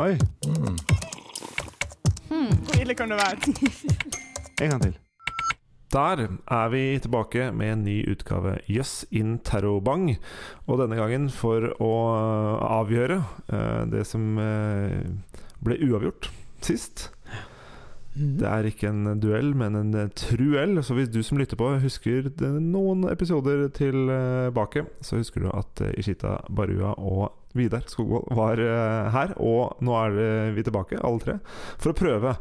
Oi, Hvor ille kan det være? en gang til. Der er vi tilbake med en ny utgave Jøss in Terrobang. Og denne gangen for å avgjøre uh, det som uh, ble uavgjort sist. Det er ikke en duell, men en eh, truell. Så hvis du som lytter på husker noen episoder tilbake, så husker du at Ishita Barua og Vidar Skogvold var eh, her. Og nå er vi tilbake, alle tre, for å prøve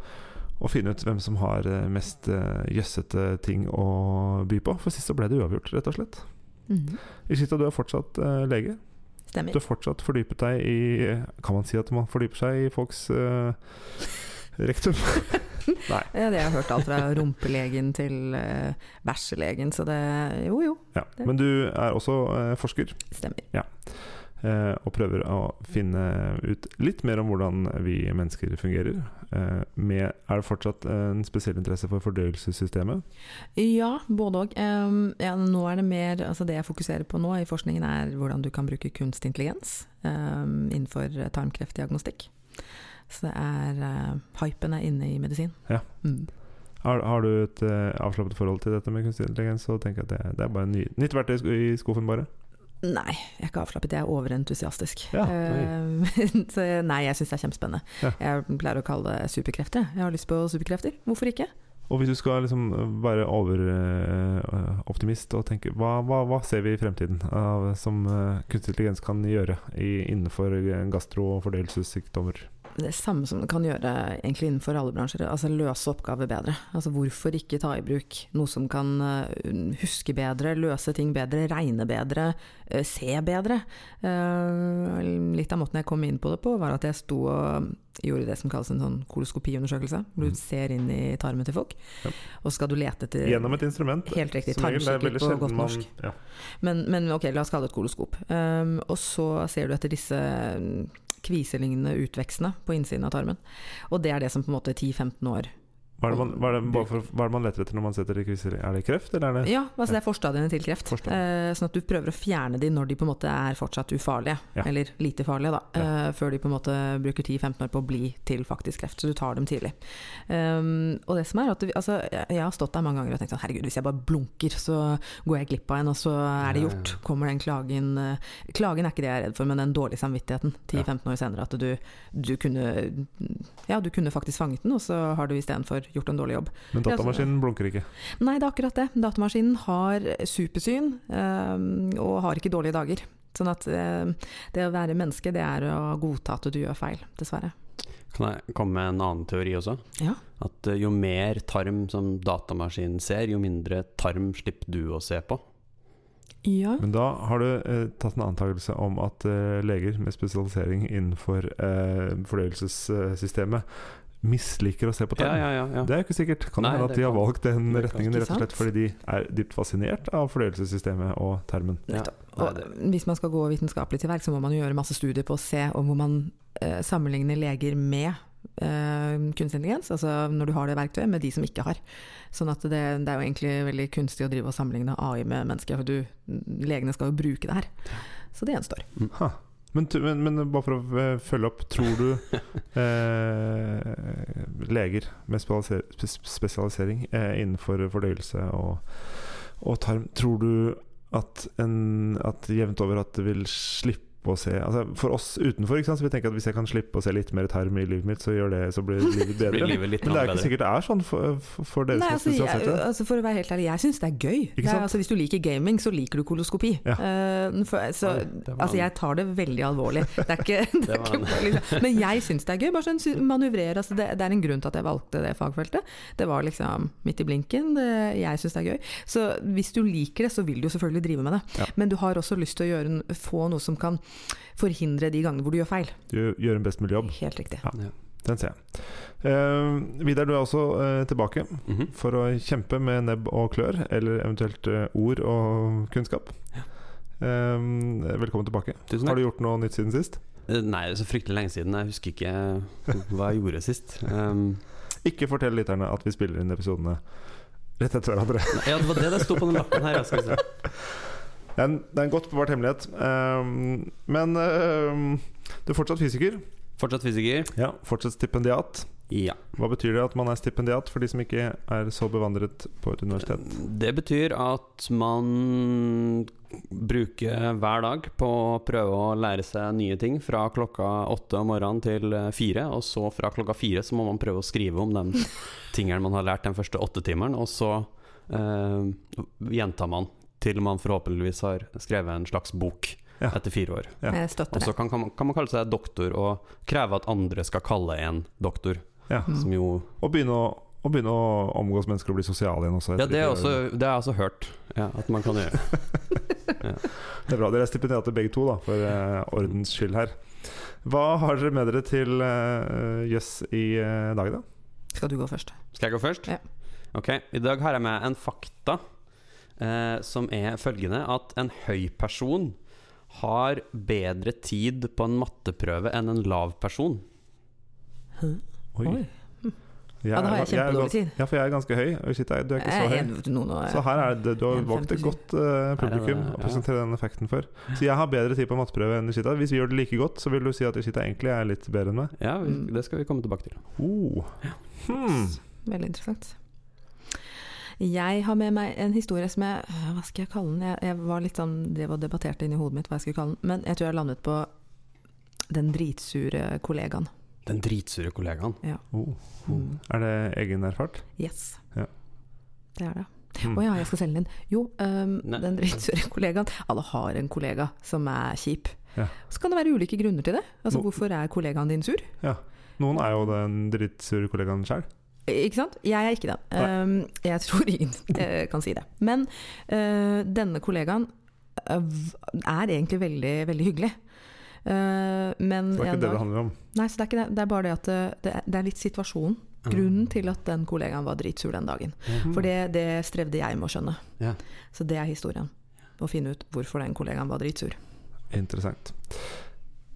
å finne ut hvem som har eh, mest eh, jøssete ting å by på. For sist så ble det uavgjort, rett og slett. Mhm. Ishita, du er fortsatt eh, lege. Stemmer. Du har fortsatt fordypet deg i Kan man si at man fordyper seg i folks uh, rektum? Nei. Ja, det har jeg hørt alt fra rumpelegen til uh, bæsjelegen, så det Jo, jo, Ja. Men du er også uh, forsker, stemmer. eh, og prøver å finne ut litt mer om hvordan vi mennesker fungerer. Eh, med, er det fortsatt en spesiell interesse for fordøyelsessystemet? Ja, både òg. ja, nå er det mer Altså det jeg fokuserer på nå i forskningen, er hvordan du kan bruke kunstig intelligens innenfor tarmkreftdiagnostikk. Så det er uh, Hypen er inne i medisin. Ja. Mm. Har, har du et eh, avslappet forhold til dette med kunstig intelligens? Så tenker jeg at det, det er bare en ny, nytt verktøy i skuffen, bare. Nei, jeg er ikke avslappet, jeg er overentusiastisk. Ja, Eh, så nei, jeg syns det er kjempespennende. Ja. Jeg pleier å kalle det superkrefter. Jeg har lyst på superkrefter, hvorfor ikke? Og hvis du skal liksom være overoptimist og tenke hva, hva, hva ser vi i fremtiden av, som eh, kunstig intelligens kan gjøre i, innenfor gastro- og fordøyelsessykdommer? Det samme som du kan gjøre egentlig innenfor alle bransjer, altså løse oppgaver bedre. Altså hvorfor ikke ta i bruk noe som kan eh, huske bedre, løse ting bedre, regne bedre, eh, se bedre. Eh, litt av måten jeg kom inn på det på, var at jeg sto og gjorde det som kalles en sånn koloskopiundersøkelse, hvor Mm. du ser inn i tarmen til folk, Ja. og skal du lete etter Gjennom et instrument. Helt riktig, er veldig på godt norsk. man- Ja. Men, men ok, la oss kalle det et koloskop. Um, og så ser du etter disse mm, kviselignende utvekstene på innsiden av tarmen. Og det er det som på en måte 10-15 år Hva, er det man, hva, er det, for, hva er det man leter etter når man setter i kvisser? Er det kreft, eller er det Ja, altså det er forstadiene til kreft. Forstadiene. Eh, sånn at du prøver å fjerne de når de på en måte er fortsatt ufarlige. Ja. Eller lite farlige, da. Ja. eh, før de på en måte bruker 10-15 år på å bli til faktisk kreft. Så du tar dem tidlig. Um, og det som er at du, altså, jeg, har stått der mange ganger og tenkt sånn herregud, hvis jeg bare blunker, så går jeg glipp av en, og så er det gjort. Kommer den klagen uh, Klagen er ikke det jeg er redd for, men den dårlige samvittigheten 10-15 år senere. At du, du kunne Ja, du kunne faktisk fanget den, og så har du istedenfor gjort en dårlig jobb. Men datamaskinen blunker ikke. Nei, det er akkurat det. Datamaskinen har supersyn eh, og har ikke dårlige dager. Sånn at eh, det å være menneske, det er å godta at du gjør feil, dessverre. Kan jeg komme med en annen teori også? Ja. At eh, jo mer tarm som datamaskinen ser, jo mindre tarm slipper du å se på. Ja. Men da har du eh, tatt en antakelse om at eh, leger med spesialisering innenfor eh, fordøyelsessystemet misliker å se på Ja, ja, ja. ja. Det er jo ikke sikkert. Kan Nei, hende at de har valgt den kan- retningen rett og slett fordi de er dypt fascinert av fordøyelsessystemet og termen. Ja. Og hvis man skal gå vitenskapelig til verk, så må man jo gjøre masse studier på å se om hvor man eh, sammenligner leger med eh, kunstig intelligens, altså når du har det verktøyet, med de som ikke har. Sånn at det, det er jo egentlig veldig kunstig å drive og sammenligne AI med mennesker, for du, legene skal jo bruke det her. Så det gjenstår. Ha. Men, men, men bare for å eh, følge opp, tror du eh, leger med spesialisering eh, innenfor fordøyelse og, og tarm Tror du at, en, at jevnt over at det vil slippe å se altså For oss utenfor, ikke sant, så vi tenker at hvis jeg kan slippe å se litt mer tarm i livet mitt, så gjør det, så blir livet Blir bedre. livet litt Men det er ikke sikkert det er sånn for, for, dere Nei, som altså, jeg, spesialiserte. altså For å være helt ærlig, jeg syns det er gøy. Det er, altså, hvis du liker gaming, så liker du koloskopi. Ja. Uh, for, så, Oi, altså, jeg tar det veldig alvorlig. Det er ikke, det er ikke liksom, Men jeg syns det er gøy. Bare sånn manøvrere. Altså, det, det er en grunn til at jeg valgte det fagfeltet. Det var liksom midt i blinken. Det, jeg syns det er gøy. Så hvis du liker det, så vil du jo selvfølgelig drive med det. Ja. Men du har også lyst til å gjøre, få noe som kan forhindre de gangene hvor du gjør feil. Du gjør en best mulig jobb. Helt riktig. Ja. Ja. Den ser jeg. Eh, Vidar, du er også eh, tilbake. Mhm. for å kjempe med nebb og klør, eller eventuelt eh, ord og kunnskap. Ehm, velkommen tilbake. Tusen takk. Har du gjort noe nytt siden sist? Eh, Nei, så fryktelig lenge siden. Jeg husker ikke hva jeg gjorde sist. Um, Ikke fortell lytterne at vi spiller inn episodene rett etter hverandre. ja, det var det det sto på den lappen her. Jeg skal se. Det er en, det er en godt bevart hemmelighet. Um, men um, du er fortsatt fysiker. Fortsatt fysiker? Ja, Fortsatt stipendiat. Ja. Hva betyr det at man er stipendiat, for de som ikke er så bevandret på et universitet? Det betyr at man bruker hver dag på å prøve å lære seg nye ting fra klokka åtte om morgenen til eh, fire, og så fra klokka fire så må man prøve å skrive om de tingene man har lært den første åttetimeren, og så eh, gjentar man til man forhåpentligvis har skrevet en slags bok Ja. etter fire år. Ja. Og så kan, kan, man, kan man kalle seg doktor og kreve at andre skal kalle en doktor, Ja. Som jo Og begynne å, og begynne å omgås mennesker og bli sosial igjen også. Ja, det, er også, det har jeg også hørt ja, at man kan gjøre. Det er bra dere er stipendiater begge to, da, for uh, ordens skyld her. Hva har dere med dere til uh, yes i uh, dag, da? Skal du gå først? Skal jeg gå først? Ja. Ok, I dag har jeg med en fakta eh, som er følgende at en høy person har bedre tid på en matteprøve enn en lav person. Oi. Oi. Jeg Ja, da har jeg kjempedårlig tid. Ja, for jeg er ganske høy. Og shit, du er ikke så høy. er Så her er det, du har 1,57. valgt et godt uh, publikum det- å presentere den effekten for. Så jeg har bedre tid på matteprøve enn Ishita. Hvis vi gjør det like godt, så vil du si at Ishita egentlig er litt bedre enn meg. Ja, vi, det skal vi komme tilbake til. Oh. Hmm. Veldig interessant. Jeg har med meg en historie som jeg øh, Hva skal jeg kalle den? Jeg, jeg var litt sånn drev og debatterte inni hodet mitt hva jeg skulle kalle den. Men jeg tror jeg landet på Den dritsure kollegaen. Den dritsure kollegaen. Oh. Mm. Er det egenerfart? Yes. Ja. Det er det. Hmm. oh, ja, jeg skal selge den inn. Jo, um, den dritsure kollegaen. Alle har en kollega som er kjip. Ja. Så kan det være ulike grunner til det. Altså No- Hvorfor er kollegaen din sur? Ja. Noen er jo den drittsure kollegaen sjøl. Ikke sant? Jeg er ikke det. Um, jeg tror ingen eh, kan si det. Men uh, denne kollegaen eh, er egentlig veldig, veldig hyggelig. Uh, men Det er ikke det det handler om. Nei, så det er det. Det er bare det at det, det, er, litt situasjonen. Grunnen til at den kollegaen var dritsur den dagen. Mhm. For det, det strevde jeg med å skjønne. Ja. Så det er historien. Å finne ut hvorfor den kollegaen var dritsur. Interessant.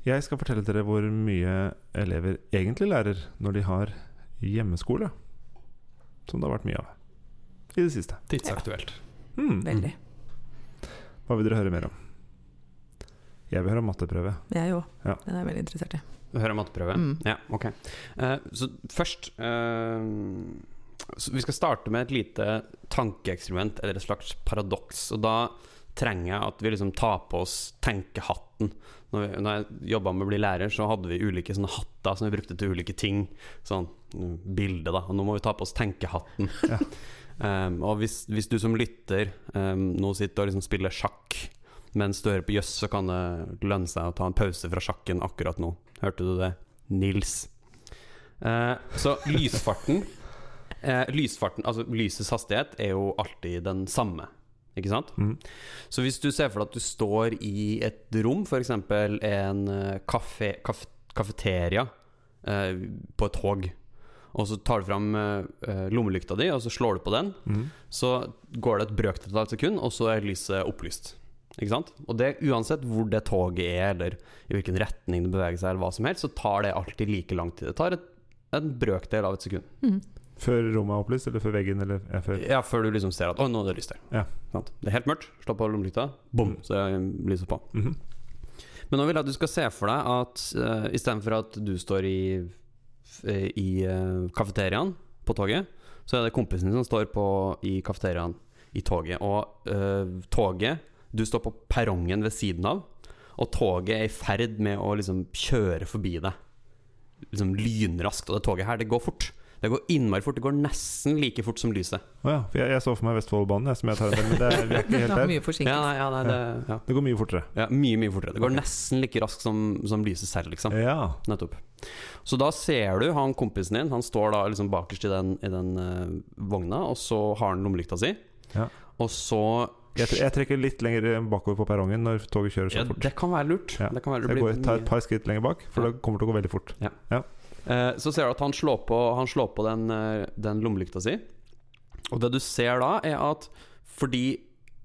Jeg skal fortelle dere hvor mye elever egentlig lærer når de har hjemmeskole. Som det har vært mye av i det siste. Tidsaktuelt. Hmm. Veldig. Hva vil dere høre mer om? Jeg vil høre om matteprøve. Jeg òg. Ja. Den er jeg veldig interessert i. Hører om matteprøve? Mm. Ja, ok. Uh, så først uh, så Vi skal starte med et lite tankeeksperiment, eller et slags paradoks. Og da trenger jeg at vi liksom tar på oss tenkehatten. Når, vi, når jeg jobba med å bli lærer, så hadde vi ulike sånne hatter som vi brukte til ulike ting. Sånn mm, bilde, da. Og nå må vi ta på oss tenkehatten. Ja. Um, og hvis, hvis du som lytter um, nå sitter og liksom spiller sjakk mens du hører på Jøss, så kan det lønne seg å ta en pause fra sjakken akkurat nå. Hørte du det? Nils. Uh, så lysfarten uh, Lysfarten, altså lysets hastighet, er jo alltid den samme. Ikke sant? Mm. Så hvis du ser for deg at du står i et rom, f.eks. en eh, kafé, kaf, kafeteria uh, på et tog, og så tar du fram eh, eh, lommelykta di, og så slår du på den, Mm. så går det et brøkdel av et sekund, og så er lyset opplyst. Ikke sant? Og det uansett hvor det toget er, eller i hvilken retning det beveger seg, eller hva som helst, så tar det alltid like lang tid. Det tar et, en brøkdel av et sekund. Mm. Før rommet er opplyst, eller før veggen, eller ja, før Ja, før du liksom ser at 'Å, nå er det lyst her'. Ja. Det er helt mørkt, slå på lommelykta, bom, så er lyset på. -hmm. Men nå vil jeg at du skal se for deg at uh, istedenfor at du står i, i uh, kafeteriaen på toget, så er det kompisen din som står på, i kafeteriaen i toget. Og eh, toget Du står på perrongen ved siden av, og toget er i ferd med å liksom kjøre forbi deg. Liksom lynraskt. Og det toget her, det går fort. Det går innmari fort. Det går nesten like fort som lyset. Å ja, for jeg, jeg så for meg Vestfoldbanen, jeg, som jeg tar en del, men det, er- vi er ikke helt der. Ja, nei, ja, nei, det, ja. Det går mye fortere. ja, mye, mye fortere. Det går okay. nesten like raskt som, som lyset selv, liksom. Ja. Nettopp. Så da ser du han kompisen din, han står da liksom bakerst i den, i den uh, vogna, og så har han lommelykta si. Ja. Og så Jeg, jeg trekker litt lenger bakover på perrongen når toget kjører så ja, fort. Det kan være lurt. Ja. Det kan være, jeg går, tar et par skritt lenger bak, for Ja. det kommer til å gå veldig fort. Eh, så ser du at han slår på, han slår på den, eh, den lommelykta si. Og det du ser da, er at fordi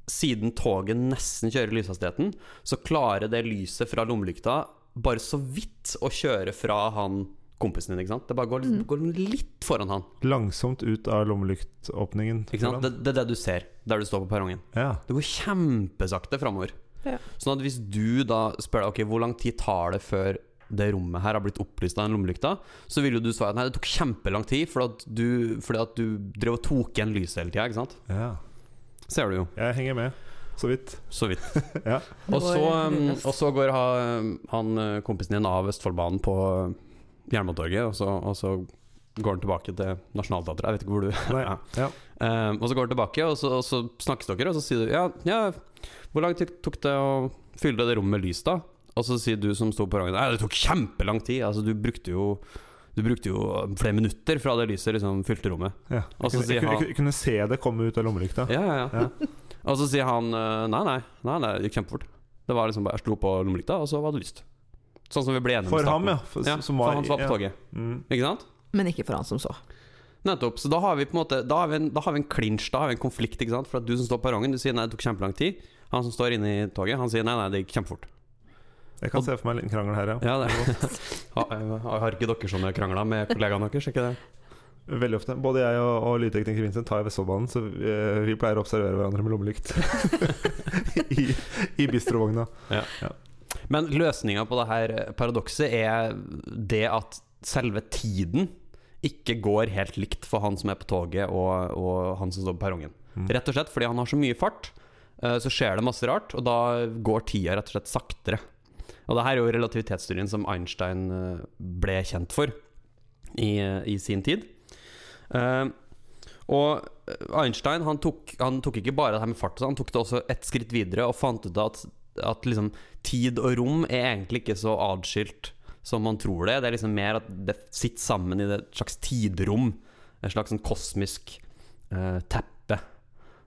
siden toget nesten kjører lyshastigheten, så klarer det lyset fra lommelykta bare så vidt å kjøre fra han kompisen din. ikke sant? Det bare går, Mm. går litt foran han. Langsomt ut av lommelyktåpningen. Ikke sant? Det, det er det du ser der du står på perrongen. Ja. Det går kjempesakte framover. Ja. Sånn at hvis du da spør deg Ok, hvor lang tid tar det før det rommet her har blitt opplyst av den lommelykta, så vil jo du svare at nei, det tok kjempelang tid fordi at du, fordi at du drev og tok igjen lyset hele tida. Ikke sant? Ja. Ser du jo. Jeg henger med. Så vidt. Så vidt. Ja. Og så, um, og så går han eh, kompisen din av Østfoldbanen på eh, Jernbanetorget, og, så- og så går han tilbake til Nationaltheatret. Jeg vet ikke hvor du Nei. Ja. Ja. Um, og så går han tilbake, og så, og så snakkes dere, og så sier du ja, ja, hvor lang tid tok det å fylle det rommet med lys, da? Og så sier du som sto på rangen Nei, det tok kjempelang tid. Altså, du brukte jo Du brukte jo flere minutter fra det lyset liksom fylte rommet. Ja. Og så Jeg, sier kunne, han- jeg, kunne se det komme ut av lommelykta. Ja, ja, ja. Og så sier han nei, nei, nei, nei, det gikk kjempefort. Det var liksom bare Jeg slo på lommelykta, og så var det lyst. Sånn som vi ble enige om For starten. ham, ja. For, Ja, som for han som var på ja. toget. Mm. Ikke sant? Men ikke for han som så. Nettopp. Så da har vi på en måte Da har vi en, da har vi en clinch, da har vi en konflikt. Ikke sant? For at du som står på perrongen, du sier nei, det tok kjempelang tid. Han som står inne i toget, han sier nei, nei, det gikk kjempefort. Jeg kan se for meg en liten krangel her, ja. Ja, det har, har ikke dere sånne krangler med kollegaene deres? Ikke det? Veldig ofte. Både jeg og, og lydtekniker Vincent tar Vestfoldbanen, så vi, vi pleier å observere hverandre med lommelykt i, i bistrovogna. Men løsninga på det her paradokset er det at selve tiden ikke går helt likt for han som er på toget og, og han som står på perrongen. Mm. Rett og slett fordi han har så mye fart, eh, så skjer det masse rart, og da går tida rett og slett saktere. Og det her er jo relativitetsteorien som Einstein eh, ble kjent for i, eh, i sin tid. Uh, og Einstein han tok, han tok ikke bare det her med fart, han tok det også et skritt videre og fant ut at, at liksom, tid og rom er egentlig ikke så adskilt som man tror det. Det er liksom mer at det sitter sammen i et slags tidrom. Et slags sånn kosmisk uh, teppe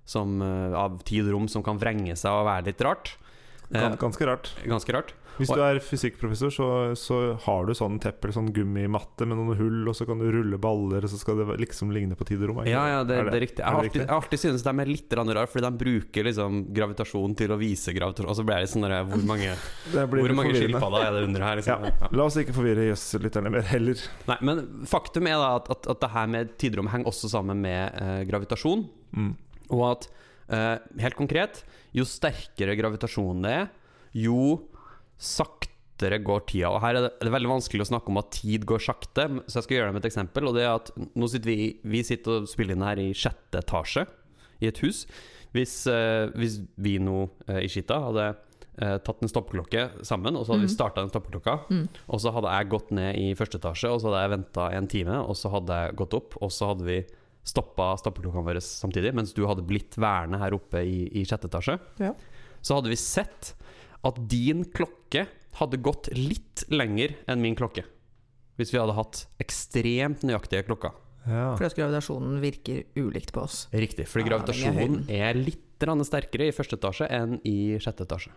som, uh, av tid og rom som kan vrenge seg og være litt rart. Ganske rart. ganske rart. Hvis du er fysikkprofessor, så, så har du sånn teppe eller sånn gummimatte med noen hull, og så kan du rulle baller, og så skal det liksom ligne på tid og rom. Ja, ja, det, Er det, er riktig. Jeg har alltid, alltid syntes de er litt rare, fordi de bruker liksom gravitasjon til å vise gravitasjon. Og så blir litt sånn der, Hvor mange, Det hvor mange skilpadder er det under her? Liksom? Ja. La oss ikke forvirre jøsslytterne mer heller. Nei, men faktum er da at, at, at det her med tidrom henger også sammen med eh, gravitasjon. Mm. Og at eh, helt konkret, jo sterkere gravitasjonen det er, jo saktere går tida. Og her er det, det er veldig vanskelig å snakke om at tid går sakte, så jeg skal gjøre det med et eksempel. Og det er at nå sitter vi, vi sitter og spiller inn her i sjette etasje i et hus. Hvis, eh, hvis vi nå eh, i Skita hadde eh, tatt en stoppeklokke sammen, og så hadde vi Mhm. starta den stoppeklokka, Mm. og så hadde jeg gått ned i første etasje, og så hadde jeg venta en time, og så hadde jeg gått opp, og så hadde vi stoppa stoppeklokkene våre samtidig, mens du hadde blitt værende her oppe i, i sjette etasje, Ja. så hadde vi sett at din klokke hadde gått litt lenger enn min klokke. Hvis vi hadde hatt ekstremt nøyaktige klokker. Ja. Fordi at gravitasjonen virker ulikt på oss. Riktig, fordi Ja, gravitasjonen er litt sterkere i første etasje enn i sjette etasje.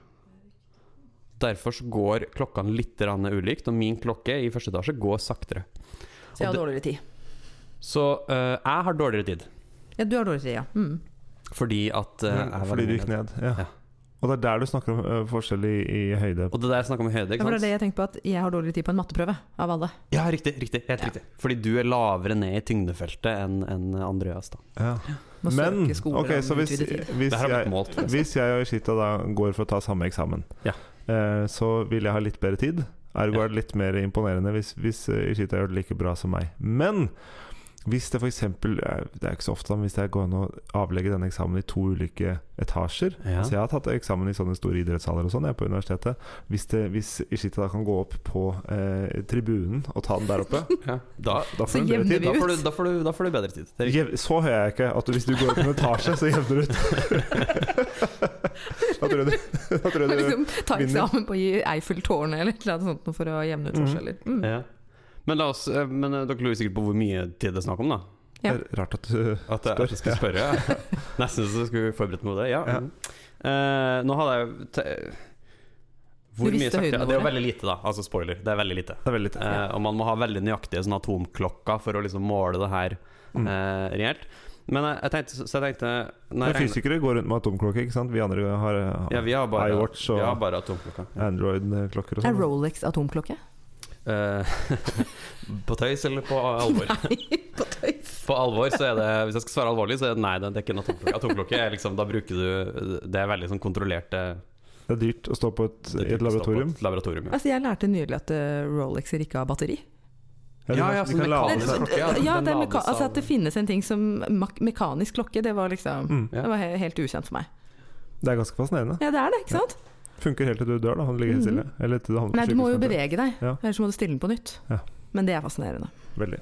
Derfor går klokkene litt ulikt, og min klokke i første etasje går saktere. Så jeg har dårligere tid. Så uh, jeg har dårligere tid, Ja, du har dårligere tid, ja. Mm. fordi at uh, Fordi du gikk ned. ned. Ja. Ja. Og det er der du snakker om uh, forskjell i, i høyde. Og det der jeg snakker om i høyde, Ja, ikke for det er det jeg tenkte på, at jeg har dårligere tid på en matteprøve av alle. Ja, riktig. riktig, Helt Ja. riktig. Fordi du er lavere ned i tyngdefeltet enn en Andreas. da Ja. Men ok, så hvis, hvis, jeg, målt. hvis jeg og Ishita da går for å ta samme eksamen, Ja. uh, så vil jeg ha litt bedre tid. Ergo er det litt mer imponerende hvis, hvis eh, Ishita gjør det like bra som meg. Men hvis det f.eks. Det er ikke så ofte, men hvis det går an å avlegge denne eksamen i to ulike etasjer Ja. Så jeg har tatt eksamen i sånne store idrettshaller og sånn, jeg er på universitetet. Hvis, det, hvis Ishita da kan gå opp på eh, tribunen og ta den der oppe, Ja. Da, da får hun bedre jevner tid. da, får du, da, får du, da får du bedre tid. Jev, så hører jeg ikke at du, hvis du går opp en etasje, så jevner du ut. da tror jeg du, da tror jeg du liksom, ta eksamen på Eiffeltårnet eller noe sånt for å jevne ut Mhm. forskjeller. Mm. Ja. Men, la oss, eh, men eh, dere lurer sikkert på hvor mye tid det er snakk om, da? Ja. Det er rart at du At jeg, at jeg skulle spørre? Ja. Nesten så skulle skulle forberedt meg på det. Ja. Ja. Eh, nå hadde jeg te Hvor mye sagt, ja, Det er jo veldig lite, da. Altså spoiler. Det er veldig lite. Er veldig lite. Eh, og man må ha veldig nøyaktige sånn atomklokker for å liksom måle det her Mm. eh, reelt. Men jeg, jeg tenkte, så jeg tenkte når Men jeg fysikere går rundt med atomklokke, ikke sant? Vi andre har ja, vi har bare, iWatch og- vi har bare atomklokker. Android-klokker og Er sånn. Rolex atomklokke? Eh, på tøys eller på alvor? Nei, på tøys. På alvor så er det Hvis jeg skal svare alvorlig, så er det nei, det er ikke en atomklokke. Atomklokke er liksom Da bruker du Det er veldig sånn kontrollerte Det er dyrt å stå på et, i et laboratorium. på laboratorium. Et laboratorium ja. Altså, jeg lærte nylig at eh, Rolexer ikke har batteri. Ja, Ja, altså, ja, de klokke, ja. Ja, det er altså at det finnes en ting som mekanisk klokke, det var liksom Mm. Ja. Det var helt ukjent for meg. Det er ganske fascinerende. Ja, det er det, ikke sant? Funker helt til du dør, da. Han ligger helt stille. Eller til du havner på Nei, du må jo bevege deg, Ja. ellers må du stille den på nytt. Ja. Men det er fascinerende. Veldig.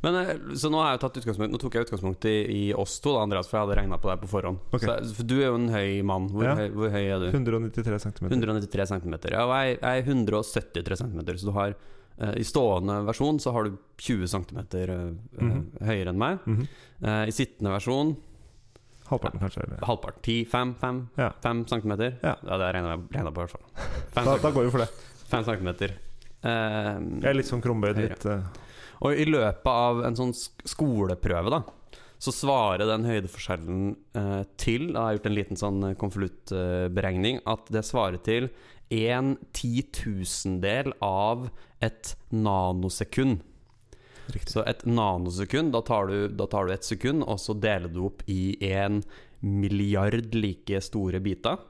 Men, eh, så nå, har jeg tatt nå tok jeg utgangspunkt i, i oss to, da, Andreas, for jeg hadde regna på deg på forhånd. Okay. Så, for du er jo en høy mann. Hvor, Ja. høy, hvor høy er du? 193 cm. 193 cm. Ja, og jeg, jeg er 173 cm, så du har uh, I stående versjon så har du 20 cm Mhm. høyere enn meg. Mm -hmm. uh, I sittende versjon Halvparten, kanskje. Eller. halvparten. 10, 5, 5, Ja. fem centimeter? Ja. det regner jeg regner på, i hvert fall. 5 Da, da går vi for det. Fem centimeter. Uh, Jeg er litt sånn krumbøyd. Litt uh... Og i løpet av en sånn skoleprøve, da, så svarer den høydeforskjellen uh, til Da har jeg gjort en liten sånn konvoluttberegning. at det svarer til en titusendel av et nanosekund. Riktig. Så et nanosekund, da tar, du, da tar du et sekund, og så deler du opp i en milliard like store biter.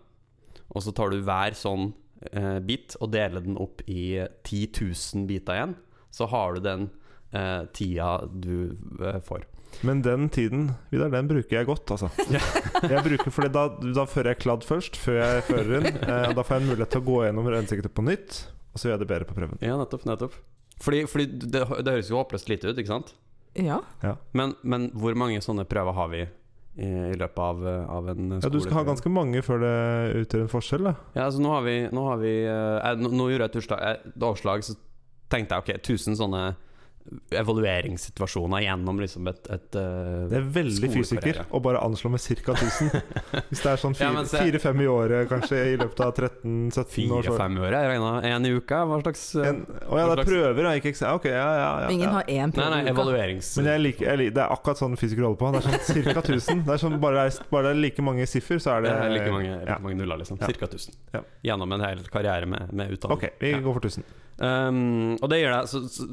Og så tar du hver sånn eh, bit og deler den opp i 10 000 biter igjen. Så har du den eh, tida du eh, får. Men den tiden, Vidar, den bruker jeg godt, altså. Jeg bruker fordi da, da fører jeg kladd først, før jeg fører inn. Eh, da får jeg en mulighet til å gå gjennom rensesiktet på nytt, og så gjør jeg det bedre på prøven. Ja, nettopp. nettopp Fordi, fordi det, det høres jo håpløst lite ut, ikke sant? Ja. Men, men hvor mange sånne prøver har vi i, i løpet av, av en Ja, Du skal ha ganske mange før det utgjør en forskjell, da. Ja, altså nå har vi Nå, har vi, eh, jeg, nå, nå gjorde jeg et avslag, så tenkte jeg ok, 1000 sånne evalueringssituasjoner gjennom liksom et, et eh, Det er veldig fysiker å bare anslå med ca. 1000. Hvis det er sånn Ja, fire-fem i året, kanskje, i løpet av 13-17 år. Fire-fem året? Jeg regna én i uka? Hva slags eh, En, å ja, det er prøver, ja, ikke eksamen. Ok, ja, ja, ja, Ingen har én Nei, prøve nei, i uka. evaluerings... Men jeg liker, jeg liker, det er akkurat sånn fysikere holder på. Det er sånn ca. 1000. Det er sånn bare, det bare det er like mange siffer, så er det det er like mange, like ja. mange nuller, liksom. Ca. Cirka 1000. Ja. Gjennom en hel karriere med, med utdanning. Ok, vi Ja. går for 1000. Um, og det gir deg så, så,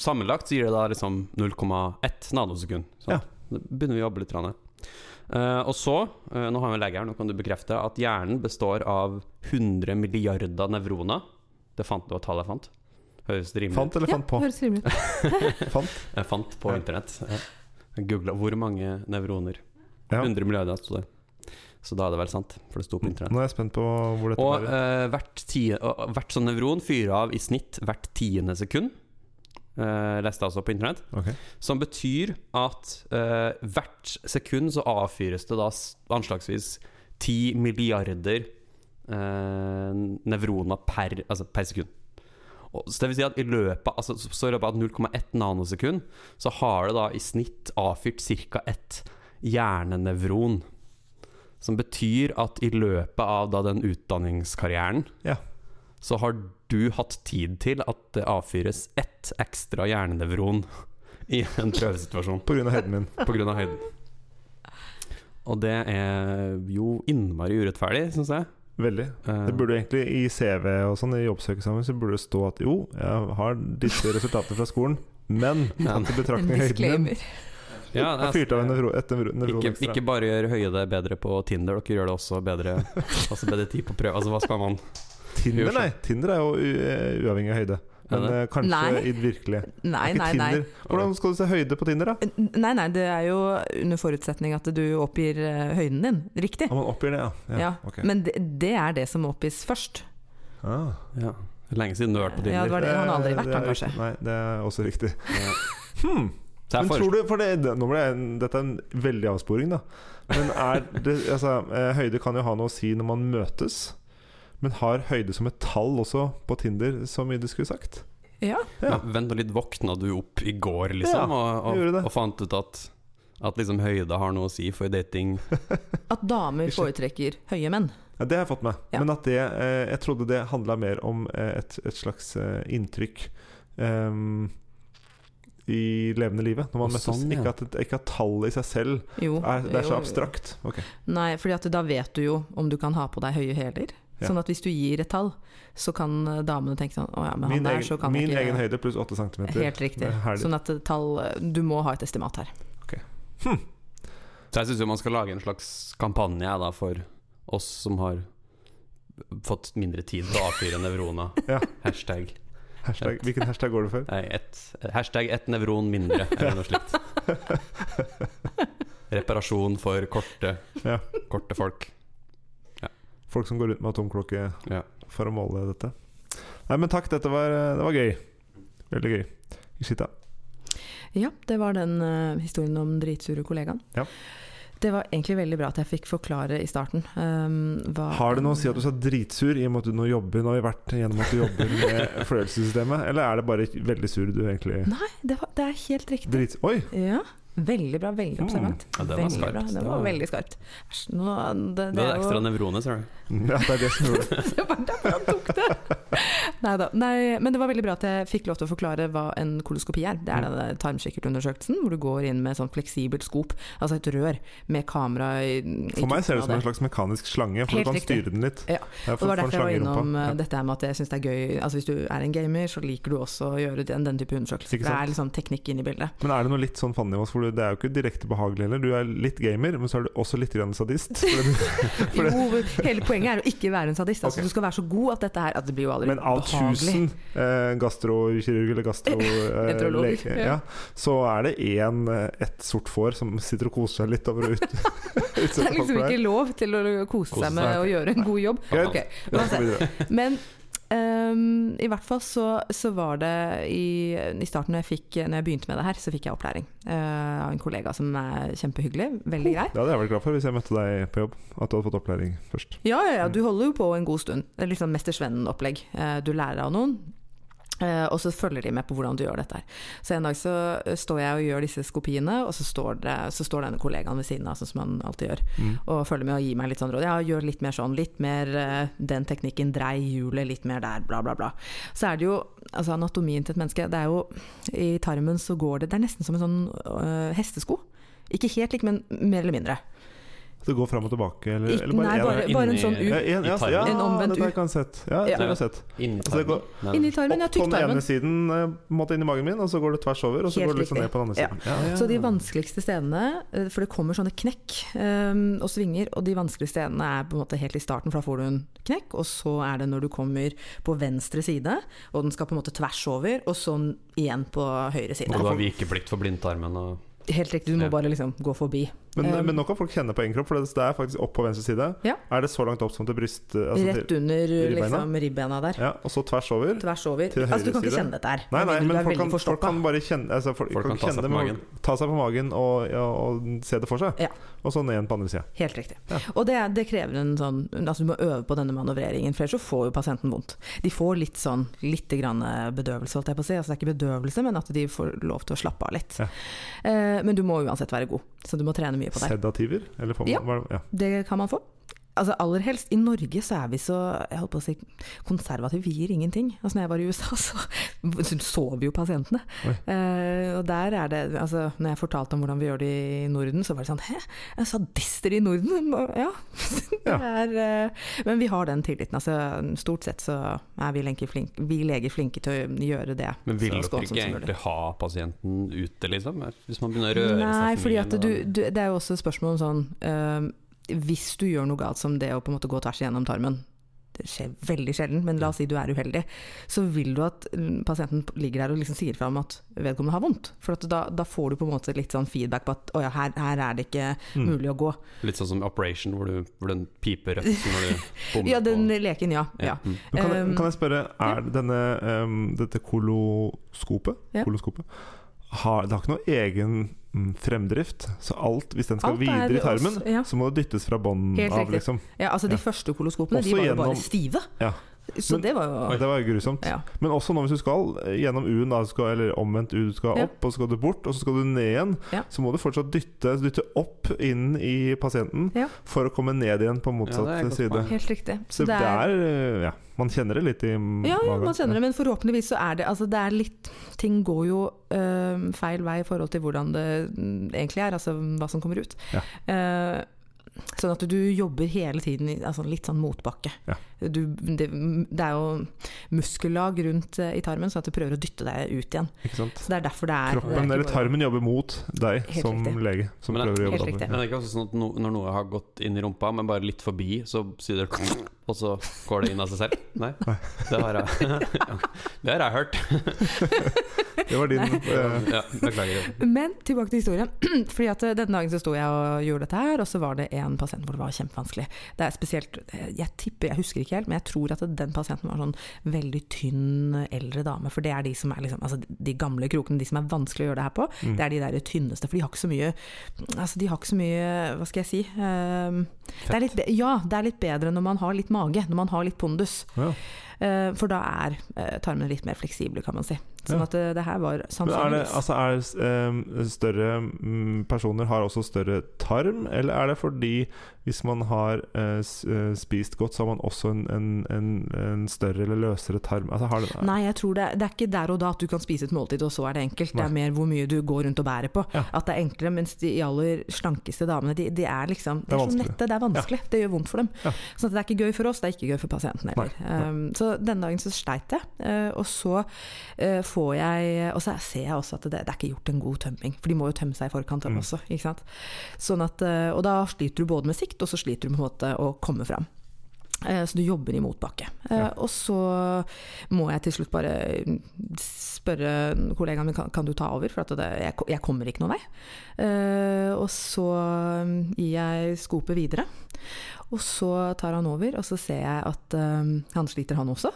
Sammenlagt så gir det da liksom 0,1 nanosekund. Så Ja. da begynner vi å jobbe litt. Eh, og så, uh, nå har vi en lege her, nå kan du bekrefte at hjernen består av 100 milliarder nevroner. Det fant du var tallet jeg fant. Høres rimelig ut? Fant eller Ja, fant på? høres rimelig ut. Fant. Jeg fant på Ja. internett. Jeg googla hvor mange nevroner. Ja. 100 milliarder sto det. Så da er det vel sant, for det sto på internett. Nå er jeg spent på hvor dette Og eh, hvert, tie, uh, hvert sånn nevron fyrer av i snitt hvert tiende sekund. Uh, leste altså på internett. Okay. Som betyr at uh, hvert sekund så avfyres det da anslagsvis 10 milliarder nevroner per, altså per sekund. Og, så det vil si at i løpet, altså, så så i løpet av 0,1 nanosekund så har det da i snitt avfyrt ca. ett hjernenevron. Som betyr at i løpet av da den utdanningskarrieren Ja. så har du hatt tid til at det avfyres ett ekstra hjernenevron i en prøvesituasjon På grunn av høyden min. pga. høyden. Og det er jo innmari urettferdig, syns jeg. Veldig. Eh, Det burde egentlig i CV og sånn i jobbsøkesammenheng, så burde det stå at jo, jeg har disse resultatene fra skolen, men Men- tatt i betraktning høyden min. Ja, Jeg fyrte av en nevro, et nevro, nevron ikke, ekstra. ikke bare gjør høyde bedre på Tinder, dere gjør det også bedre Altså bedre tid på prøve. Altså, hva skal man Tinder, nei. Tinder er jo u eh, uavhengig av høyde. Men uh, kanskje Nei. i det virkelige. Nei, nei, nei. Hvordan skal du se høyde på Tinder, da? Nei, nei, det er jo under forutsetning at du oppgir eh, høyden din riktig. Ja, man oppgir det, ja. ja, Ja, Okay. Men det, det er det som oppgis først. ah. Ja. Lenge siden du har vært på Ja, det var det han aldri Eh, vært, han kanskje. Nei, det er også riktig. Ja. Hmm. Så jeg Men tror du, for det, det- nå ble jeg, Dette er en veldig avsporing, da. Men er det, altså, eh, høyde kan jo ha noe å si når man møtes. Men har høyde som et tall også på Tinder så mye du skulle sagt? Ja. Ja. Vent nå litt, våkna du opp i går, liksom, Ja, og, og, og fant ut at at liksom høyde har noe å si for dating? At damer foretrekker høye menn. Ja, det har jeg fått med. Ja. Men at det eh, Jeg trodde det handla mer om eh, et, et slags eh, inntrykk ehm, i levende livet. Når man møttes. sånn, ja. ikke, at, ikke at tallet i seg selv Jo. er, det er så jo, abstrakt. Okay. Nei, fordi da vet du jo om du kan ha på deg høye hæler. Ja. Sånn at hvis du gir et tall, så kan eh, damene tenke sånn Å ja, men Min, han der, egen, så kan min ikke egen høyde pluss 8 cm. Helt riktig. Sånn at tall Du må ha et estimat her. Så jeg syns man skal lage en slags kampanje da, for oss som har fått mindre tid til å avfyre nevroner. Ja. Hashtag. Hashtag, hvilken hashtag går du for? Nei, et, hashtag ett nevron mindre, eller noe slikt. Reparasjon for korte, Ja. korte folk. Folk som går rundt med atomklokke Ja. for å måle dette. Nei, men takk, dette var, det var gøy. Veldig gøy. Ishita. Ja, det var den uh, historien om dritsure kollegaen. Ja. Det var egentlig veldig bra at jeg fikk forklare i starten. um, hva Har det noe å si at du er dritsur i og med at du nå jobber Nå har vi vært gjennom at du jobber med fordøyelsessystemet, eller er det bare veldig sur du egentlig Nei, det, var, det er helt riktig. Drits... Oi! Ja, veldig bra. Veldig Mm. observant. Ja, det var veldig skarpt. bra. Det var var- veldig skarpt. Nå, det, det er ekstra nevrone, ser du. Ja, det er det som gjorde det. Det var derfor han tok det! Neida. Nei Men det var veldig bra at jeg fikk lov til å forklare hva en koloskopi er. Det er Mm. denne tarmkikkertundersøkelsen hvor du går inn med sånn fleksibelt skop, altså et rør med kamera i, i For meg ser det ut som en slags mekanisk slange, for Helt du kan riktig. styre den litt. Ja. Ja, for, det var derfor jeg var innom eh, Ja. dette med at jeg syns det er gøy Altså Hvis du er en gamer, så liker du også å gjøre den, den type undersøkelser. Det er litt sånn teknikk inn i bildet. Men er det noe litt sånn fannivås, for du- det er jo ikke direkte behagelig heller. Du er litt gamer, men så er du også litt grann sadist. For det, for det, Jo, hele poenget er å ikke være en sadist. Altså okay. Du skal være så god at dette her At det blir jo aldri men av behagelig. 1000 eh, gastrokirurg eller gastro... Eh, ja. ja, så er det én, eh, ett sort får som sitter og koser seg litt over å ut, Det er liksom ikke lov til å kose Kose seg med å gjøre en god jobb. Greit. Ok, La oss gå uansett. videre. Men ehm, i hvert fall så, så var det i, i starten når jeg, fikk, når jeg begynte med det her, så fikk jeg opplæring uh, av en kollega som er kjempehyggelig. Veldig grei. Det hadde jeg vært glad for hvis jeg møtte deg på jobb. At du hadde fått opplæring først. Ja, ja, ja, du holder jo på en god stund. Det er litt sånn Mester Sven-opplegg. Uh, Du lærer av noen. Eh, Og så følger de med på hvordan du gjør dette. her Så en dag så eh, står jeg og gjør disse skopiene, og så står, det, så står denne kollegaen ved siden av, sånn som han alltid gjør, Mm. og følger med og gir meg litt sånn råd. Ja, gjør litt mer sånn, litt mer eh, den teknikken, drei hjulet litt mer der, bla, bla, bla. Så er det jo altså anatomien til et menneske, det er jo I tarmen så går det Det er nesten som en sånn øh, hestesko. Ikke helt lik, men mer eller mindre. Det går fram og tilbake, eller, Ikke- eller bare nei, bare, Inni- bare en sånn ja, U. en, ja, ja, En omvendt dette har U. jeg ikke sett. Ja, det Ja. har jeg sett. Inni Altså, tarmen. går- Inni tarmen, ja, Opp på den ene siden, eh, en måte inn i magen min, og så går det tvers over, og så Helt går det liksom ned på den andre Ja. siden. Ja, ja. Så de vanskeligste stedene, eh, for det kommer sånne knekk um, og svinger, og de vanskeligste stedene er på en måte helt i starten, for da får du en knekk, og så er det når du kommer på venstre side, og den skal på en måte tvers over, og så igjen på høyre side. Og du har vikeplikt for blindtarmen og Helt riktig, du må bare liksom gå forbi. Men, Um, men nå kan folk kjenne på egen kropp, for det er faktisk opp på venstre side. Ja. Er det så langt opp som til bryst... Altså Rett under ribbeina? liksom, ribbena der. ja, og så tvers over. Tvers over. Til Altså, du kan ikke kjenne dette her. Nei, nei, men folk kan, folk kan bare kjenne altså, folk, Folk kan ta kjenne seg det på magen. Ta seg på magen og, ja, og se det for seg. Ja. Og så ned igjen på andre sida. Helt riktig. Ja. Og det, det krever en sånn Altså du må øve på denne manøvreringen, for ellers så får jo pasienten vondt. De får litt sånn litt grann bedøvelse, holdt jeg på å si. Altså det er ikke bedøvelse, men at de får lov til å slappe av litt. Ja. Eh, men du må uansett være god, så du må trene mye på det. Sedativer? Eller får man, Ja. ja. Det kan man få. Altså Aller helst. I Norge så er vi så jeg holdt på å si, konservative. Vi gir ingenting. Altså når jeg var i USA, så sov jo pasientene. Eh, og der er det altså Når jeg fortalte om hvordan vi gjør det i Norden, så var det sånn Hæ, er sadister i Norden? Ja. det Ja. er, uh, men vi har den tilliten. Altså Stort sett så er vi, flinke, vi leger flinke til å gjøre det. Men vil dere ikke egentlig ha pasienten ute, liksom? Hvis man begynner å røre Nei, seg for mye? Nei, du, det er jo også et spørsmål om sånn eh, Hvis du gjør noe galt som det å på en måte gå tvers igjennom tarmen, det skjer veldig sjelden, men la oss si du er uheldig, så vil du at mm, pasienten ligger der og liksom sier fra om at vedkommende har vondt. For at da, da får du på en måte litt sånn feedback på at å ja, her, her er det ikke Mm. mulig å gå. Litt sånn som Operation, hvor, du, hvor den piper rødt når du bommer Ja, den på leken, ja. ja. Mm. Kan, jeg, kan jeg spørre, er denne, um, dette koloskopet, Ja. koloskopet har, Det har ikke noe egen fremdrift? Så alt, hvis den skal Alt er videre i tarmen, ja. så må det dyttes fra bånn av, liksom? ja, altså de Ja. første koloskopene, de var jo bare stive. Ja. Så Men- det var jo Det var jo grusomt. ja. Men også nå hvis du skal eh, gjennom U-en, eller omvendt U, du skal Ja. opp, og så skal du bort, og så skal du ned igjen, Ja. så må du fortsatt dytte, dytte opp inn i pasienten Ja. for å komme ned igjen på Ja, motsatt det side. Helt riktig. Så det er, eh, ja, Man kjenner det litt i m- Ja, ja, man kjenner det, men forhåpentligvis så er det Altså det er litt Ting går jo øh, feil vei i forhold til hvordan det mm, egentlig er, altså hva som kommer ut. Ja. Eh, sånn at du jobber hele tiden i altså litt sånn motbakke. Ja. Du, det, det er jo muskellag rundt eh, i tarmen, sånn at du prøver å dytte deg ut igjen. Ikke sant? Så det er derfor det er Kroppen eller tarmen jobber mot deg Helt som riktig. lege, som Men det- prøver å jobbe riktig. Men det er ikke også sånn at no, når noe har gått inn i rumpa, men bare litt forbi, så sier det Og så går det inn av seg selv? Nei? Det har jeg, det har jeg hørt. Det var din eh, Ja, beklager. Men tilbake til historien. Fordi at eh, Denne dagen så sto jeg og gjorde dette her, og så var det en pasient hvor det var kjempevanskelig. Det er spesielt, Jeg tipper, jeg husker ikke helt, men jeg tror at den pasienten var sånn veldig tynn eldre dame. For det er de som er liksom, altså de gamle krokene, de som er vanskelig å gjøre det her på. Mm. Det er de der tynneste, for de har ikke så mye Altså de har ikke så mye Hva skal jeg si? Um, det er litt, ja, det er litt bedre når man har litt mage, når man har litt pondus. ja. Eh, for da er eh, tarmene litt mer fleksible, kan man si. Sånn Ja. at eh, det her var det, sannsynligvis altså er større mm, personer har også større tarm, eller er det fordi hvis man har spist godt, så har man også en, en, en, en større eller løsere tarm? Altså har det, Nei, jeg tror det, det er ikke der og da at du kan spise et måltid, og så er det enkelt. Det er mer hvor mye du går rundt og bærer på. Ja. At det er enklere, mens de aller slankeste damene, de, de er liksom Det De er er så vanskelig. nette, det er vanskelig. Det gjør vondt for dem. Ja. Så det er ikke gøy for oss, det er ikke gøy for pasienten heller. Nei, nei. Um, så denne dagen så sleit jeg, eh, og så eh, får jeg Og så ser jeg også at det, det er ikke gjort en god tømming, for de må jo tømme seg i forkant Mm. også, ikke sant. Sånn at, eh, og da sliter du både med sikt, og så sliter du med å komme fram. Eh, Så du jobber i motbakke. Eh, Ja. Og så må jeg til slutt bare spørre kollegaen min kan, du ta over, for det, jeg, jeg kommer ikke noen vei. Eh, og så gir jeg skopet videre. Og så tar han over, og så ser jeg at han sliter, han også.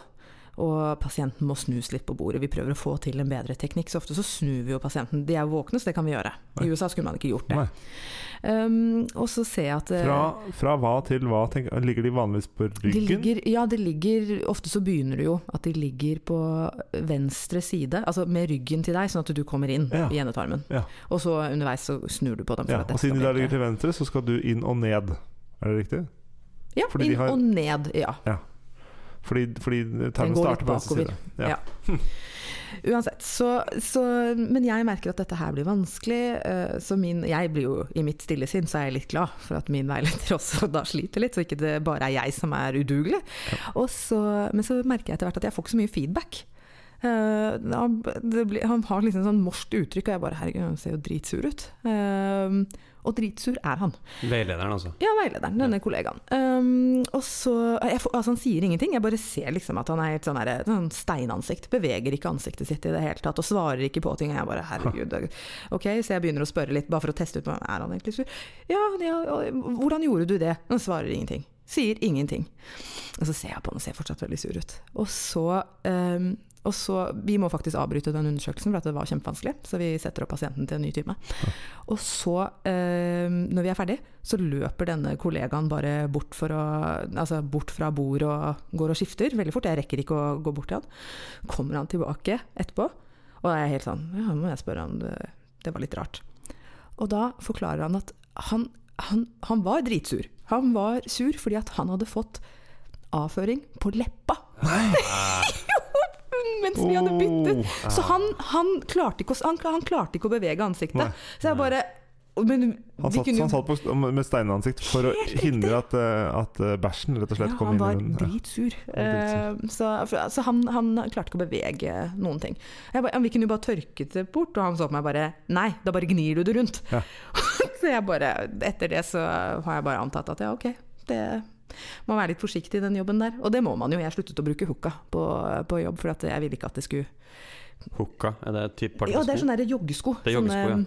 Og pasienten må snus litt på bordet. Vi prøver å få til en bedre teknikk. Så ofte så snur vi jo pasienten. De er jo våkne, så det kan vi gjøre. Nei. I USA skulle man ikke gjort det. Um, og så ser jeg at eh, Fra, fra hva til hva? Tenk, ligger de vanligvis på de ryggen? ligger, ja, det ligger Ofte så begynner det jo at de ligger på venstre side, altså med ryggen til deg, sånn at du kommer inn Ja. i endetarmen. Ja. Og så underveis så snur du på dem. for ja, at og siden de da ligger til venstre, så skal du inn og ned. Er det riktig? Ja, fordi de inn har- og ned. ja. Ja. Fordi, fordi tarmen starter på venstre side. Ja. Ja. Uansett, så, så Men jeg merker at dette her blir vanskelig. eh, Så min, jeg blir jo i mitt stille sinn så er jeg litt glad for at min veileder også da sliter litt, så ikke det bare er jeg som er udugelig. Og så, men så merker jeg etter hvert at jeg får ikke så mye feedback. Eh, han, det blir, han har liksom sånn morskt uttrykk, og jeg bare herregud, han ser jo dritsur ut. Eh, og dritsur er han. Veilederen, altså. Ja, veilederen, denne kollegaen. Um, og så, får, altså Han sier ingenting, jeg bare ser liksom at han er helt sånn, her, sånn steinansikt. Beveger ikke ansiktet sitt i det hele tatt, og svarer ikke på ting. Jeg bare herregud. Ok, så jeg begynner å spørre litt, bare for å teste ut er han egentlig sur. Ja, ja, hvordan gjorde du det? Han svarer ingenting. Sier ingenting. Og så ser jeg på han og ser fortsatt veldig sur ut. Og så um, og så, Vi må faktisk avbryte den undersøkelsen, for at det var kjempevanskelig. Så vi setter opp pasienten til en ny time. Og så, eh, når vi er ferdig, så løper denne kollegaen bare bort, for å, altså bort fra bord og går og skifter veldig fort. Jeg rekker ikke å gå bort til han. Kommer han tilbake etterpå, og jeg er helt sånn Ja, må jeg spørre han, det, det var litt rart. Og da forklarer han at han, han, han var dritsur. Han var sur fordi at han hadde fått avføring på leppa. Mens vi hadde byttet. Oh. Så han, han, klarte ikke han, han klarte ikke å bevege ansiktet. Nei. Så jeg bare men Han satt, kunne han satt på, med steinansikt for å hindre at, eh, at eh, bæsjen rett og slett ja, kom inn i var. Ja. dritsur. var dritsur. Eh, så så han, han klarte ikke å bevege noen ting. Jeg ba, vi kunne jo bare tørket det bort, og han så på meg bare Nei, da bare gnir du det rundt. Ja. så jeg bare Etter det så har jeg bare antatt at ja, ok, det må være litt forsiktig i den jobben der. Og det må man jo. Jeg sluttet å bruke hooka på, på jobb, for at jeg ville ikke at det skulle Hooka, er det typ Ja, det er partysko? sånne joggesko. Det er joggesko, sånne-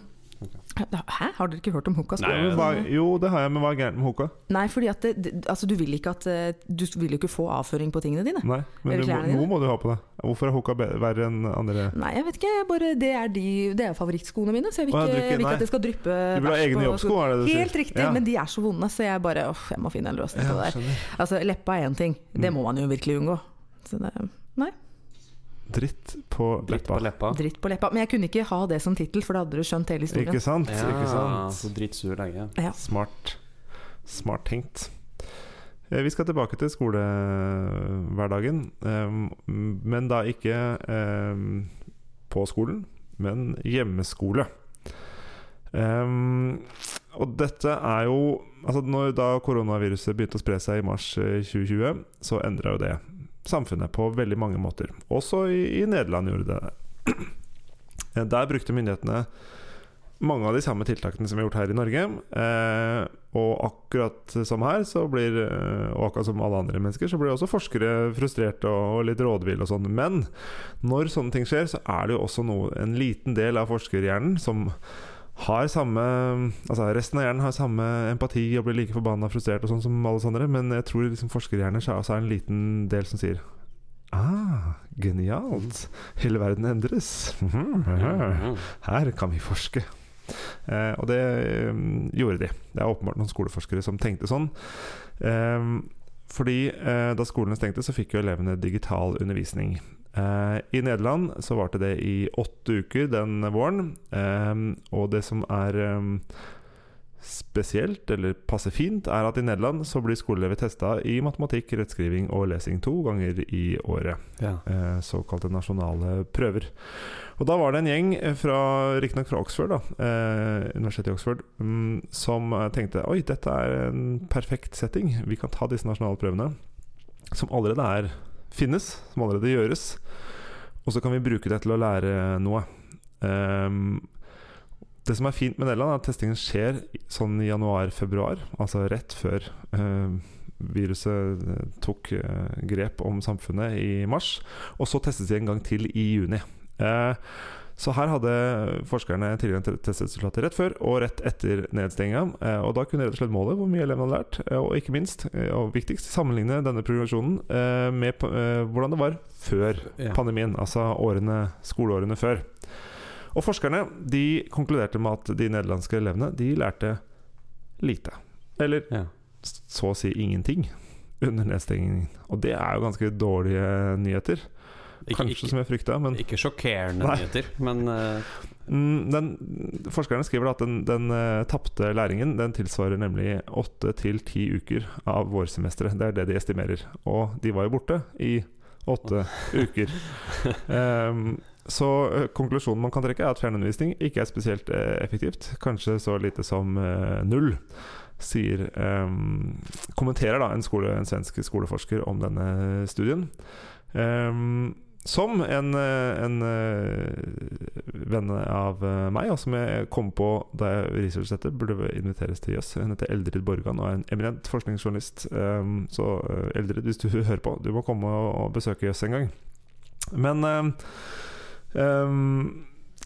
Hæ, har dere ikke hørt om Hoka? Nei, Ja, hva, jo, det har jeg, men hva er gærent med hoka? Nei, fordi at det, det, altså, du vil ikke at eh, Du vil jo ikke få avføring på tingene dine. Nei, men du, dine? noe må du ha på deg. Hvorfor er hoka verre enn andre? Nei, jeg vet ikke. Jeg bare, det er, de, det er favorittskoene mine, så jeg vil ikke, jeg vil ikke- at det skal dryppe Du vil ha egne jobbsko, er det det du sier? Helt riktig, Ja. men de er så vonde, så jeg bare uff, jeg må finne en løsning på det der. Altså, leppa er én ting, det Mm. må man jo virkelig unngå. Så det, nei, Dritt på dritt på leppa. dritt på leppa. Men jeg kunne ikke ha det som tittel, for da hadde du skjønt hele historien. Ikke sant? Ja, Ikke sant? så dritsur lenge. Ja. Smart. Smart tenkt. Eh, Vi skal tilbake til skolehverdagen, eh, men da ikke eh, på skolen, men hjemmeskole. Um, og dette er jo Altså når da koronaviruset begynte å spre seg i mars eh, 2020, så endra jo det samfunnet på veldig mange måter. Også i, i Nederland gjorde det det. Der brukte myndighetene mange av de samme tiltakene som vi har gjort her i Norge. Eh, og akkurat som her, blir, eh, og akkurat som alle andre mennesker, så blir også forskere frustrerte og, og litt rådville og sånn. Men når sånne ting skjer, så er det jo også noe, en liten del av forskerhjernen som har samme Altså Resten av hjernen har samme empati og blir like forbanna frustrert og sånn som alle sånne, men jeg tror liksom forskerhjerner så er det en liten del som sier Ah, genialt! Hele verden endres. Mhm. Her kan vi forske. Eh, og det eh, gjorde de. Det er åpenbart noen skoleforskere som tenkte sånn. Eh, fordi eh, da skolene stengte, så fikk jo elevene digital undervisning. Eh, I Nederland så varte det i åtte uker den våren. Eh, og det som er eh, spesielt, eller passer fint, er at i Nederland så blir skoleelever testa i matematikk, rettskriving og lesing to ganger i året Ja. eh, såkalte nasjonale prøver. Og da var det en gjeng fra riktignok fra Oxford, da, eh, universitetet i Oxford, mm, som tenkte oi, dette er en perfekt setting. Vi kan ta disse nasjonale prøvene, som allerede er, finnes, som allerede gjøres, og så kan vi bruke det til å lære noe. Um, det som er fint med Nederland, er at testingen skjer sånn i januar-februar, altså rett før uh, viruset eh, tok uh, grep om samfunnet i mars. Og så testes de en gang til i juni. Eh, så her hadde forskerne tidligere testresultater rett før og rett etter nedstenginga. Eh, og da kunne rett og slett måle hvor mye elevene hadde lært, eh, og ikke minst, eh, og viktigst, sammenligne denne progresjonen med hvordan det var før Ja. pandemien, altså årene, skoleårene før. Og forskerne de konkluderte med at de nederlandske elevene de lærte lite. Eller Ja. så å si ingenting under nedstengingen. Og det er jo ganske dårlige nyheter. Ikke, Kanskje ikke, som jeg frykta, men ikke sjokkerende Nei. nyheter, men eh, mm, den, forskerne skriver at den, den uh, tapte læringen Den tilsvarer nemlig åtte til ti uker av vårsemesteret. Det er det de estimerer. Og de var jo borte i åtte uker. Um, så eh, konklusjonen man kan trekke, er at fjernundervisning ikke er spesielt eh, effektivt. Kanskje så lite som eh, null. Sier ehm, Kommenterer da en, skole, en svensk skoleforsker om denne studien. Ehm, som en, eh, en eh, venn av eh, meg, og som jeg kom på da jeg researchet dette, burde inviteres til Jøss. Hun heter Eldrid Borgan og er en eminent forskningsjournalist. Ehm, så Eldrid, hvis du hører på, du må komme og, besøke Jøss en gang. Men ehm,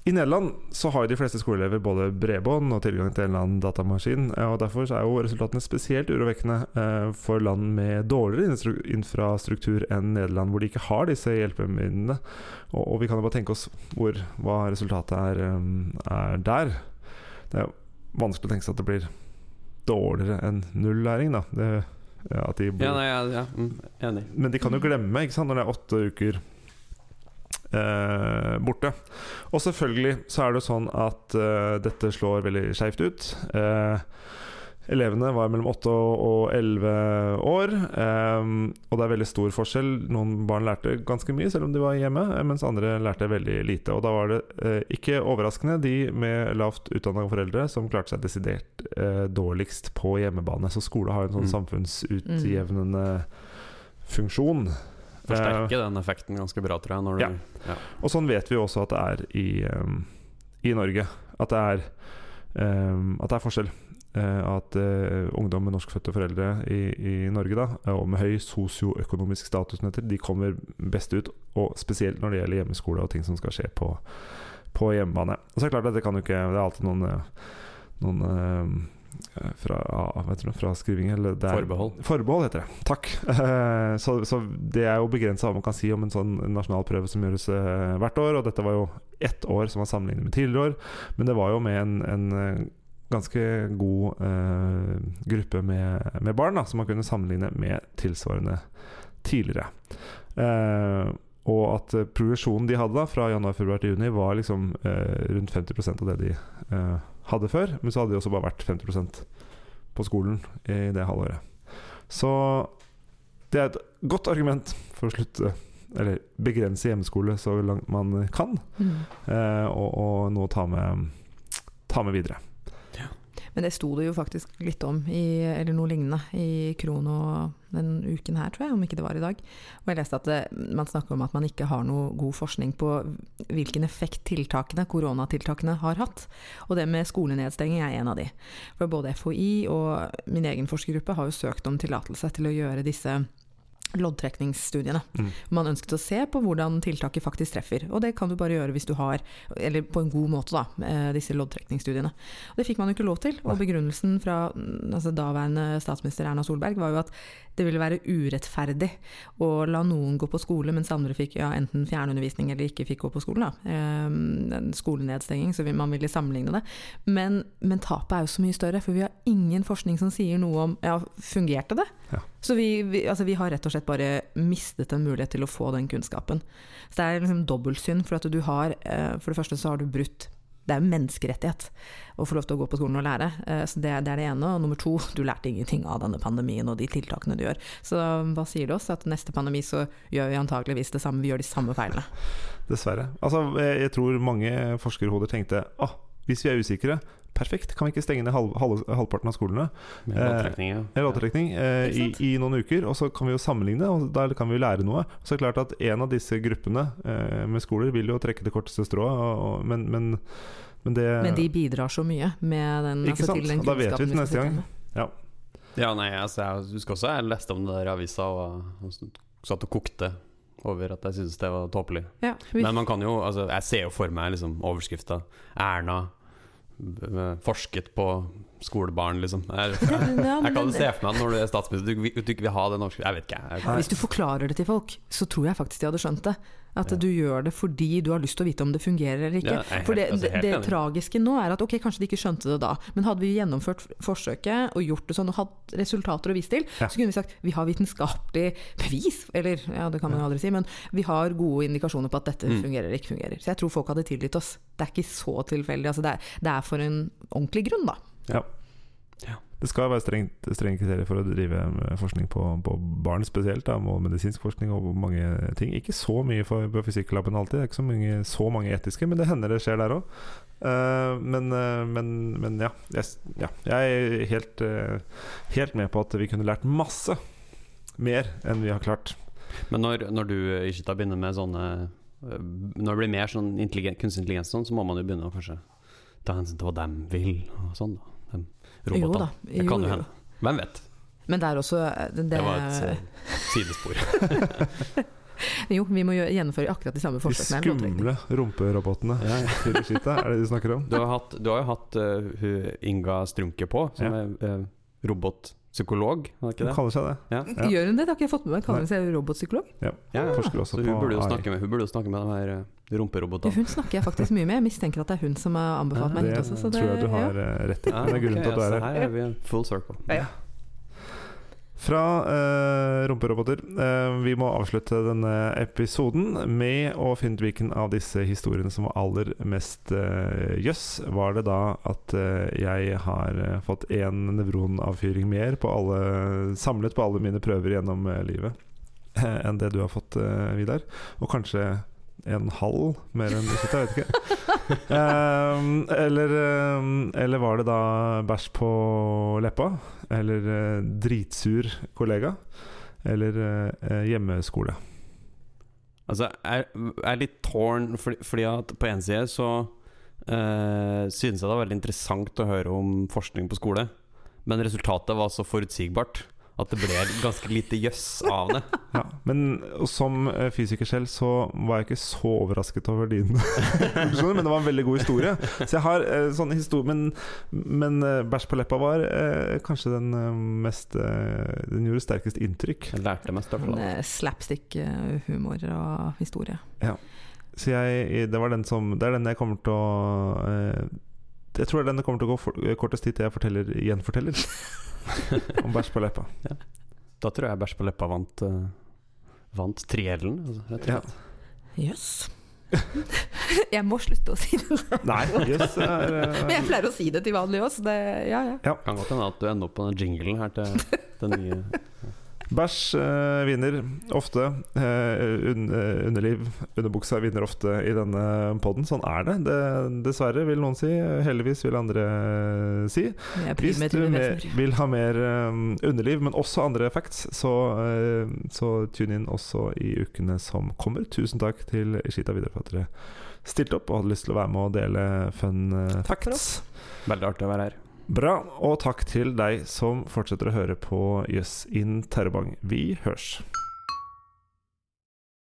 i Nederland så har jo de fleste skoleelever både bredbånd og tilgang til en eller annen datamaskin. eh, og Derfor er jo resultatene spesielt urovekkende eh, for land med dårligere infrastruktur enn Nederland, hvor de ikke har disse hjelpemidlene. Og, og vi kan jo bare tenke oss hvor, hva resultatet er, eh, er der. Det er jo vanskelig å tenke seg at det blir dårligere enn null-læring, da. Det, ja, at de bor. Ja, nei, ja, ja mm, enig. men de kan jo glemme ikke sant, når det er åtte uker eh, borte. Og selvfølgelig så er det sånn at eh, dette slår veldig skeivt ut. Eh, elevene var mellom 8 og 11 år, eh, og det er veldig stor forskjell. Noen barn lærte ganske mye selv om de var hjemme, eh, mens andre lærte veldig lite. Og da var det ikke overraskende de med lavt utdanna foreldre som klarte seg desidert dårligst på hjemmebane. Så skole har en sånn Mm. samfunnsutjevnende funksjon. Forsterke den effekten ganske bra, tror jeg. Du, Ja. Og sånn vet vi også at det er i, um, i Norge. At det er, um, at det er forskjell. Uh, at uh, ungdom med norskfødte foreldre i, i Norge, da, og med høy sosioøkonomisk status, de kommer best ut. Og spesielt når det gjelder hjemmeskole og ting som skal skje på, på hjemmebane. Og så er det klart at det kan jo ikke Det er alltid noen, eh, noen eh, fra, ja, vet du, fra skriving eller det er- Forbehold. Forbehold heter det. Takk. Eh, så, så det er jo begrensa hva man kan si om en sånn nasjonal prøve som gjøres eh, hvert år. Og dette var jo ett år som var sammenlignet med tidligere år. Men det var jo med en, en eh, ganske god eh, gruppe med, med barn, da, som man kunne sammenligne med tilsvarende tidligere. Eh, og at eh, progresjonen de hadde da fra januar, februar til juni, var liksom eh, rundt 50% av det de eh, hadde før. Men så hadde de også bare vært 50% på skolen i det halvåret. Så det er et godt argument for å slutte Eller begrense hjemmeskole så langt man kan, Mm. eh, og, og noe å ta med, ta med videre. Men det sto det jo faktisk litt om, i, eller noe lignende, i Krono den uken her, tror jeg, om ikke det var i dag. Og jeg leste at det, man snakker om at man ikke har noe god forskning på hvilken effekt tiltakene, koronatiltakene har hatt. Og det med skolenedstenging er en av de. For både FHI og min egen forskergruppe har jo søkt om tillatelse til å gjøre disse loddtrekningsstudiene. Mm. Man ønsket å se på hvordan tiltaket faktisk treffer. Og det kan du bare gjøre hvis du har, eller på en god måte, da, eh, disse loddtrekningsstudiene. Og det fikk man jo ikke lov til. Og begrunnelsen fra mm, altså, daværende statsminister Erna Solberg var jo at det ville være urettferdig å la noen gå på skole, mens andre fikk ja, enten fjernundervisning eller ikke fikk gå på skolen. Da. Eh, skolenedstenging, så man ville sammenligne det. Men, men tapet er jo så mye større, for vi har ingen forskning som sier noe om ja, fungerte det? Ja. Så vi, vi, altså vi har rett og slett bare mistet en mulighet til å få den kunnskapen. Så det er liksom dobbeltsynd, for at du har eh, For det første så har du brutt det er jo menneskerettighet å få lov til å gå på skolen og lære. Eh, så det, det, er det ene. Og nummer to, du lærte ingenting av denne pandemien og de tiltakene du gjør. Så hva sier det oss? At neste pandemi så gjør vi antageligvis det samme, vi gjør de samme feilene. Dessverre. Altså, jeg tror mange forskerhoder tenkte ah, hvis vi er usikre, perfekt, kan vi ikke stenge ned halv, halv, halvparten av skolene? Med loddtrekning, ja. Eh, eh, i, i, noen uker, og så kan vi jo sammenligne, og da kan vi jo lære noe. Så er det klart at en av disse gruppene eh, med skoler vil jo trekke det korteste strået, men, men, men, det Men de bidrar så mye med den, Ikke altså, sant? til den da vet vi til neste gang. Ja. Ja, nei, altså, jeg husker også jeg leste om det der i avisa og, og satt og kokte over at jeg syntes det var tåpelig. Ja, Men man kan jo, altså, jeg ser jo for meg liksom, overskrifta 'Erna forsket på skolebarn', liksom. Jeg, jeg, jeg kan se for meg når du er statsminister, du, du ikke vil ha den overskriften. Jeg vet ikke, jeg. Hvis du forklarer det til folk, så tror jeg faktisk de hadde skjønt det. At Ja. du gjør det fordi du har lyst til å vite om det fungerer eller ikke. Ja, For det, altså, det, det tragiske nå er at ok, kanskje de ikke skjønte det da, men hadde vi gjennomført forsøket og gjort det sånn og hatt resultater å vise til, så kunne vi sagt vi har vitenskapelig bevis, eller ja, det kan man jo aldri si, men vi har gode indikasjoner på at dette Mm. fungerer eller ikke fungerer. Så jeg tror folk hadde tilgitt oss. Det er ikke så tilfeldig. Altså det, er, det er for en ordentlig grunn, da. Ja. Ja. Det skal være strengt, strenge kriterier for å drive forskning på, på barn spesielt. Da, og medisinsk forskning og mange ting. Ikke så mye for, på fysikklaben alltid. Det er ikke så mange, så mange etiske, men det hender det skjer der òg. men, uh, men, men ja, jeg, ja. Jeg er helt, uh, helt med på at vi kunne lært masse mer enn vi har klart. Men når, når du ikke tar begynner med sånne Når det blir mer sånn kunstig intelligens, sånn, så må man jo begynne å ta hensyn til hva de vil, og sånn. da. Robotene. Det Jo, kan jo jo. hende. Hvem vet? Men det er også det, Det var et øh, sidespor. Jo, vi må gjennomføre akkurat de samme forsøkene. De skumle rumperobotene Ja, ja. er det de snakker om? Du har, hatt, du har jo hatt uh, Inga Strunke på, som Ja. er øh, robotpsykolog, var det ikke Hun kaller seg det. Ja. Ja. Gjør hun det? Det har ikke jeg fått med meg. Kaller hun seg robotpsykolog? Ja, ja. Forsker også Så på hun burde, jo AI. snakke med, hun burde jo snakke med de her øh, rumperobotene. Hun snakker jeg faktisk mye med. Jeg mistenker at det er hun som har anbefalt meg Det hit også. Så det, tror jeg du har eh, rett i. Ja, Men det er grunnen til at du er altså, her. her er vi full circle. Ja, Ja. Fra uh, rumperoboter. Uh, vi må avslutte denne episoden med å finne ut hvilken av disse historiene som var aller mest uh, jøss. Var det da at eh, jeg har eh, fått én nevronavfyring mer på alle, samlet på alle mine prøver gjennom eh, livet eh, enn det du har fått, eh, Vidar? Og kanskje en halv mer enn sitt, jeg vet ikke. um, eller, um, eller var det da bæsj på leppa? Eller uh, dritsur kollega? Eller uh, hjemmeskole? Altså, jeg er litt tårn, fordi, fordi at på en side så uh, synes jeg det var veldig interessant å høre om forskning på skole, men resultatet var så forutsigbart at det ble ganske lite jøss av det. Ja, men som eh, fysiker selv så var jeg ikke så overrasket over din konklusjon, men det var en veldig god historie. Så jeg har eh, sånne historier Men, men eh, bæsj på leppa var eh, kanskje den eh, mest eh, Den gjorde sterkest inntrykk. Jeg lærte mest i hvert fall. Slapstick-humor og historie. Ja. Så jeg, det var den som Det er den jeg kommer til å eh, Jeg tror det den det kommer til å gå for, kortest tid til jeg forteller gjenforteller. om bæsj på leppa. Da tror jeg Bæsj på leppa vant uh, Vant triellen. Altså, rett og Ja. slett. Jøss. jeg må slutte å si det. Nei, yes, er, eh, Men jeg pleier å si det til vanlig også. Det, ja, ja. Kan godt hende at du ender opp på den jinglen her til den nye Bæsj eh, vinner ofte. Eh, un, eh, underliv, underbuksa vinner ofte i denne poden. Sånn er det. det. Dessverre, vil noen si. Heldigvis, vil andre eh, si. Er Hvis du vil ha mer um, underliv, men også andre facts, så, uh, så tune inn også i ukene som kommer. Tusen takk til Ishita videre for at dere stilte opp og hadde lyst til å være med og dele fun uh, facts. Veldig artig å være her. Bra, og takk til deg som fortsetter å høre på Jøss in Terrebang. Vi hørs.